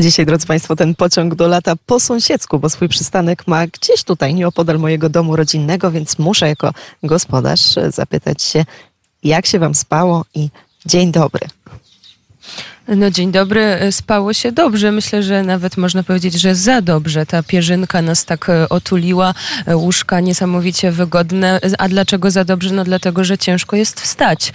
Dzisiaj, drodzy Państwo, ten pociąg do lata po sąsiedzku, bo swój przystanek ma gdzieś tutaj, nieopodal mojego domu rodzinnego, więc muszę jako gospodarz zapytać się, jak się Wam spało i dzień dobry. No dzień dobry, spało się dobrze. Myślę, że nawet można powiedzieć, że za dobrze. Ta pierzynka nas tak e, otuliła, e, łóżka niesamowicie wygodne. A dlaczego za dobrze? No dlatego, że ciężko jest wstać.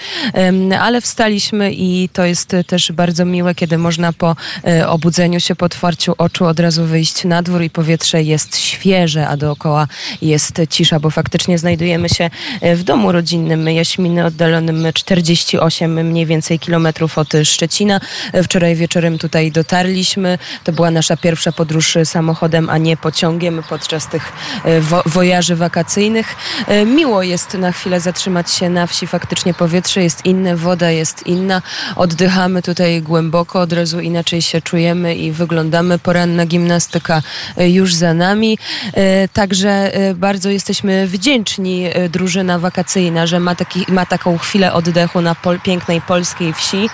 Ale wstaliśmy i to jest też bardzo miłe, kiedy można po e, obudzeniu się, po otwarciu oczu od razu wyjść na dwór i powietrze jest świeże, a dookoła jest cisza, bo faktycznie znajdujemy się w domu rodzinnym Jaśminy, oddalonym 48 mniej więcej kilometrów od Szczecina. Wczoraj wieczorem tutaj dotarliśmy. To była nasza pierwsza podróż samochodem, a nie pociągiem podczas tych e, wo wojaży wakacyjnych. E, miło jest na chwilę zatrzymać się na wsi. Faktycznie powietrze jest inne, woda jest inna. Oddychamy tutaj głęboko, od razu inaczej się czujemy i wyglądamy. Poranna gimnastyka e, już za nami. Także bardzo jesteśmy wdzięczni drużyna wakacyjna, że ma, taki, ma taką chwilę oddechu na pol pięknej polskiej wsi.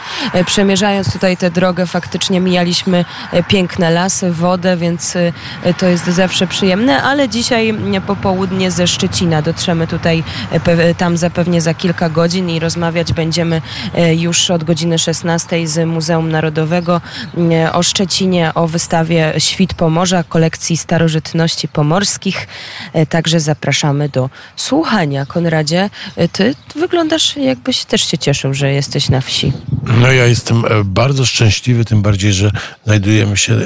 Przemierzając tutaj tę drogę faktycznie mijaliśmy e, piękne lasy, wodę, więc e, to jest zawsze przyjemne, ale dzisiaj popołudnie ze Szczecina dotrzemy tutaj e, tam zapewnie za kilka godzin i rozmawiać będziemy już od godziny 16 z Muzeum Narodowego o Szczecinie, o wystawie Świt Pomorza, kolekcji starożytności pomorskich. Także zapraszamy do słuchania. Konradzie, ty wyglądasz jakbyś też się cieszył, że jesteś na wsi. No ja jestem bardzo bardzo szczęśliwy, tym bardziej, że znajdujemy się e,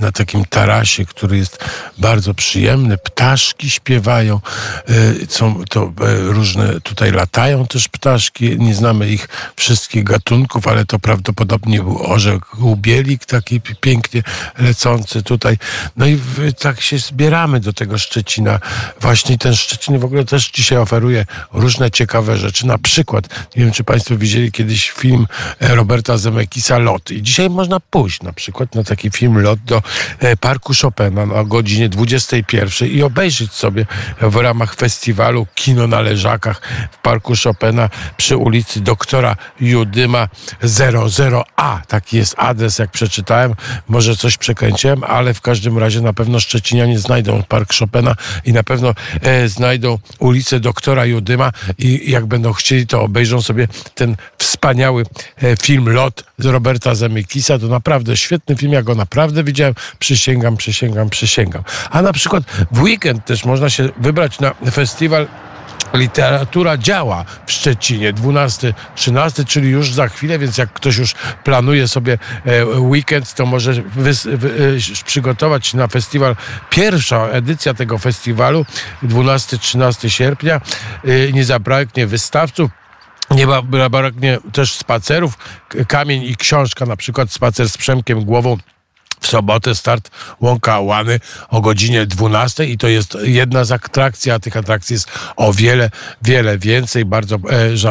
na takim tarasie, który jest bardzo przyjemny. Ptaszki śpiewają, e, są to e, różne, tutaj latają też ptaszki, nie znamy ich wszystkich gatunków, ale to prawdopodobnie był orzech łubielik, taki pięknie lecący tutaj. No i tak się zbieramy do tego Szczecina. Właśnie ten Szczecin w ogóle też dzisiaj oferuje różne ciekawe rzeczy. Na przykład, nie wiem, czy Państwo widzieli kiedyś film Roberta Zemekisa I dzisiaj można pójść na przykład na taki film lot do e, Parku Chopina na godzinie 21 i obejrzeć sobie w ramach festiwalu Kino na Leżakach w Parku Chopina przy ulicy doktora Judyma 00A. Taki jest adres, jak przeczytałem. Może coś przekręciłem, ale w każdym razie na pewno Szczecinianie znajdą Park Chopina i na pewno e, znajdą ulicę doktora Judyma i jak będą chcieli, to obejrzą sobie ten wspaniały e, film Lot z Robertem Roberta Zemekisa. To naprawdę świetny film, ja go naprawdę widziałem. Przysięgam, przysięgam, przysięgam. A na przykład w weekend też można się wybrać na festiwal Literatura działa w Szczecinie 12-13, czyli już za chwilę, więc jak ktoś już planuje sobie e, weekend, to może wy, wy, e, przygotować na festiwal. Pierwsza edycja tego festiwalu 12-13 sierpnia. E, nie zabraknie wystawców. Nie braknie też spacerów, kamień i książka, na przykład spacer z Przemkiem Głową w sobotę start Łąka Łany o godzinie 12 i to jest jedna z atrakcji, a tych atrakcji jest o wiele, wiele więcej. Bardzo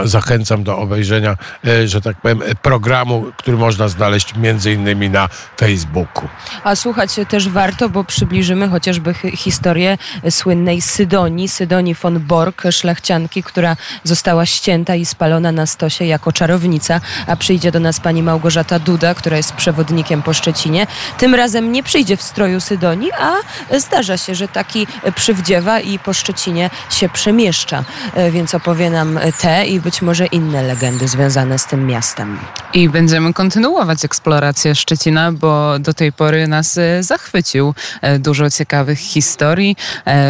e, zachęcam do obejrzenia, e, że tak powiem, programu, który można znaleźć między innymi na Facebooku. A słuchać też warto, bo przybliżymy chociażby historię słynnej Sydonii, Sydonii von Borg, szlachcianki, która została ścięta i spalona na stosie jako czarownica, a przyjdzie do nas pani Małgorzata Duda, która jest przewodnikiem po Szczecinie. Tym razem nie przyjdzie w stroju Sydonii, a zdarza się, że taki przywdziewa i po Szczecinie się przemieszcza. E, więc opowie nam te i być może inne legendy związane z tym miastem. I będziemy kontynuować eksplorację Szczecina, bo do tej pory nas e, zachwycił e, dużo ciekawych historii.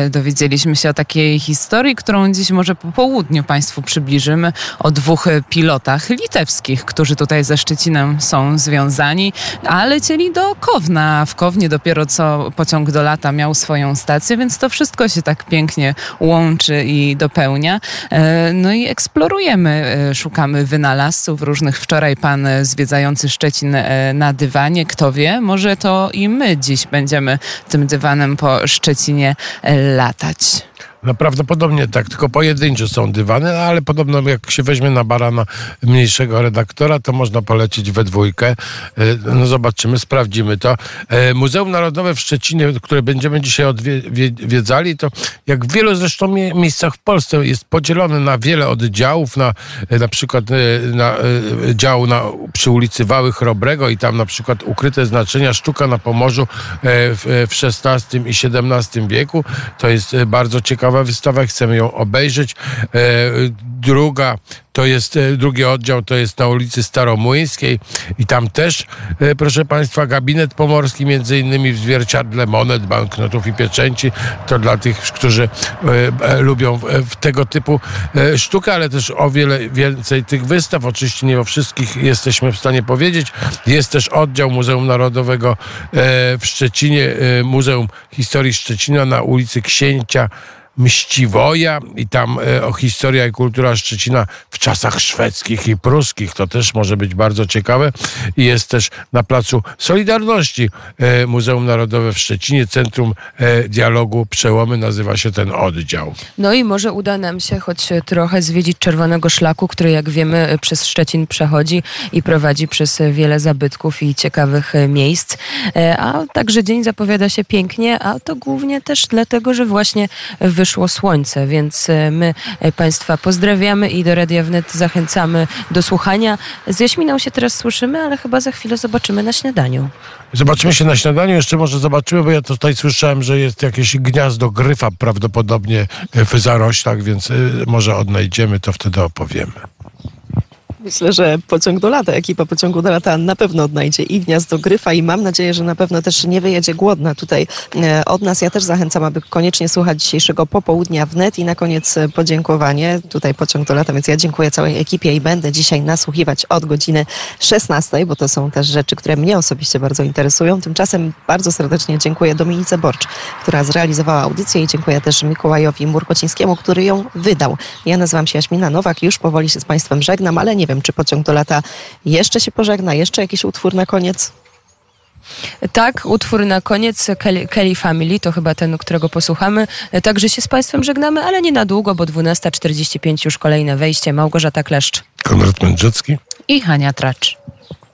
Dowiedzieliśmy się o takiej historii, którą dziś może po południu Państwu przybliżymy, o dwóch pilotach litewskich, którzy tutaj ze Szczecinem są związani, a lecieli do Kosowa Kowna. W Kownie dopiero co pociąg do lata miał swoją stację, więc to wszystko się tak pięknie łączy i dopełnia. E, no i eksplorujemy, e, szukamy wynalazców różnych. Wczoraj pan zwiedzający Szczecin e, na dywanie, kto wie, może to i my dziś będziemy tym dywanem po Szczecinie latać. No prawdopodobnie tak, tylko pojedyncze są dywany, no, ale podobno jak się weźmie na barana mniejszego redaktora, to można polecieć we dwójkę. E, No zobaczymy, sprawdzimy to. E, Muzeum Narodowe w Szczecinie, które będziemy dzisiaj odwiedzali, to jak w wielu zresztą mie- miejscach w Polsce jest podzielone na wiele oddziałów, na, e, na przykład na, dział na, przy ulicy Wały Chrobrego i tam na przykład ukryte znaczenia sztuka na Pomorzu w, XVI i XVII wieku. To jest bardzo ciekawa wystawa, chcemy ją obejrzeć. E, Druga to jest e, drugi oddział, to jest na ulicy Staromłyńskiej i tam też, e, proszę Państwa, gabinet pomorski, między innymi w zwierciadle monet, banknotów i pieczęci. To dla tych, którzy lubią tego typu sztukę, ale też o wiele więcej tych wystaw. Oczywiście nie o wszystkich jesteśmy w stanie powiedzieć. Jest też oddział Muzeum Narodowego w Szczecinie, Muzeum Historii Szczecina na ulicy Księcia Mściwoja i tam e, o historia i kultura Szczecina w czasach szwedzkich i pruskich. To też może być bardzo ciekawe. I jest też na Placu Solidarności e, Muzeum Narodowe w Szczecinie, Centrum e, Dialogu Przełomy nazywa się ten oddział. No i może uda nam się choć trochę zwiedzić Czerwonego Szlaku, który jak wiemy przez Szczecin przechodzi i prowadzi przez wiele zabytków i ciekawych miejsc. A także dzień zapowiada się pięknie, a to głównie też dlatego, że właśnie wyszło słońce, więc e, my e, Państwa pozdrawiamy i do Radia Wnet zachęcamy do słuchania. Z Jaśminą się teraz słyszymy, ale chyba za chwilę zobaczymy na śniadaniu. Zobaczymy się na śniadaniu, jeszcze może zobaczymy, bo ja tutaj słyszałem, że jest jakieś gniazdo gryfa prawdopodobnie w zaroślach, więc może odnajdziemy, to wtedy opowiemy. Myślę, że pociąg do lata, ekipa pociągu do lata na pewno odnajdzie i gniazdo gryfa i mam nadzieję, że na pewno też nie wyjedzie głodna tutaj e, od nas. Ja też zachęcam, aby koniecznie słuchać dzisiejszego popołudnia wnet i na koniec e, podziękowanie. Tutaj pociąg do lata, więc ja dziękuję całej ekipie i będę dzisiaj nasłuchiwać od godziny 16, bo to są też rzeczy, które mnie osobiście bardzo interesują. Tymczasem bardzo serdecznie dziękuję Dominice Borcz, która zrealizowała audycję i dziękuję też Mikołajowi Murkocińskiemu, który ją wydał. Ja nazywam się Jaśmina Nowak, już powoli się z Państwem żegnam, ale nie wiem, czy pociąg do lata jeszcze się pożegna, jeszcze jakiś utwór na koniec. Tak, utwór na koniec Kelly, Kelly Family, to chyba ten, którego posłuchamy. Także się z Państwem żegnamy, ale nie na długo, bo 12.45 już kolejne wejście. Małgorzata Kleszcz. Konrad Mędrzecki. I Hania Tracz.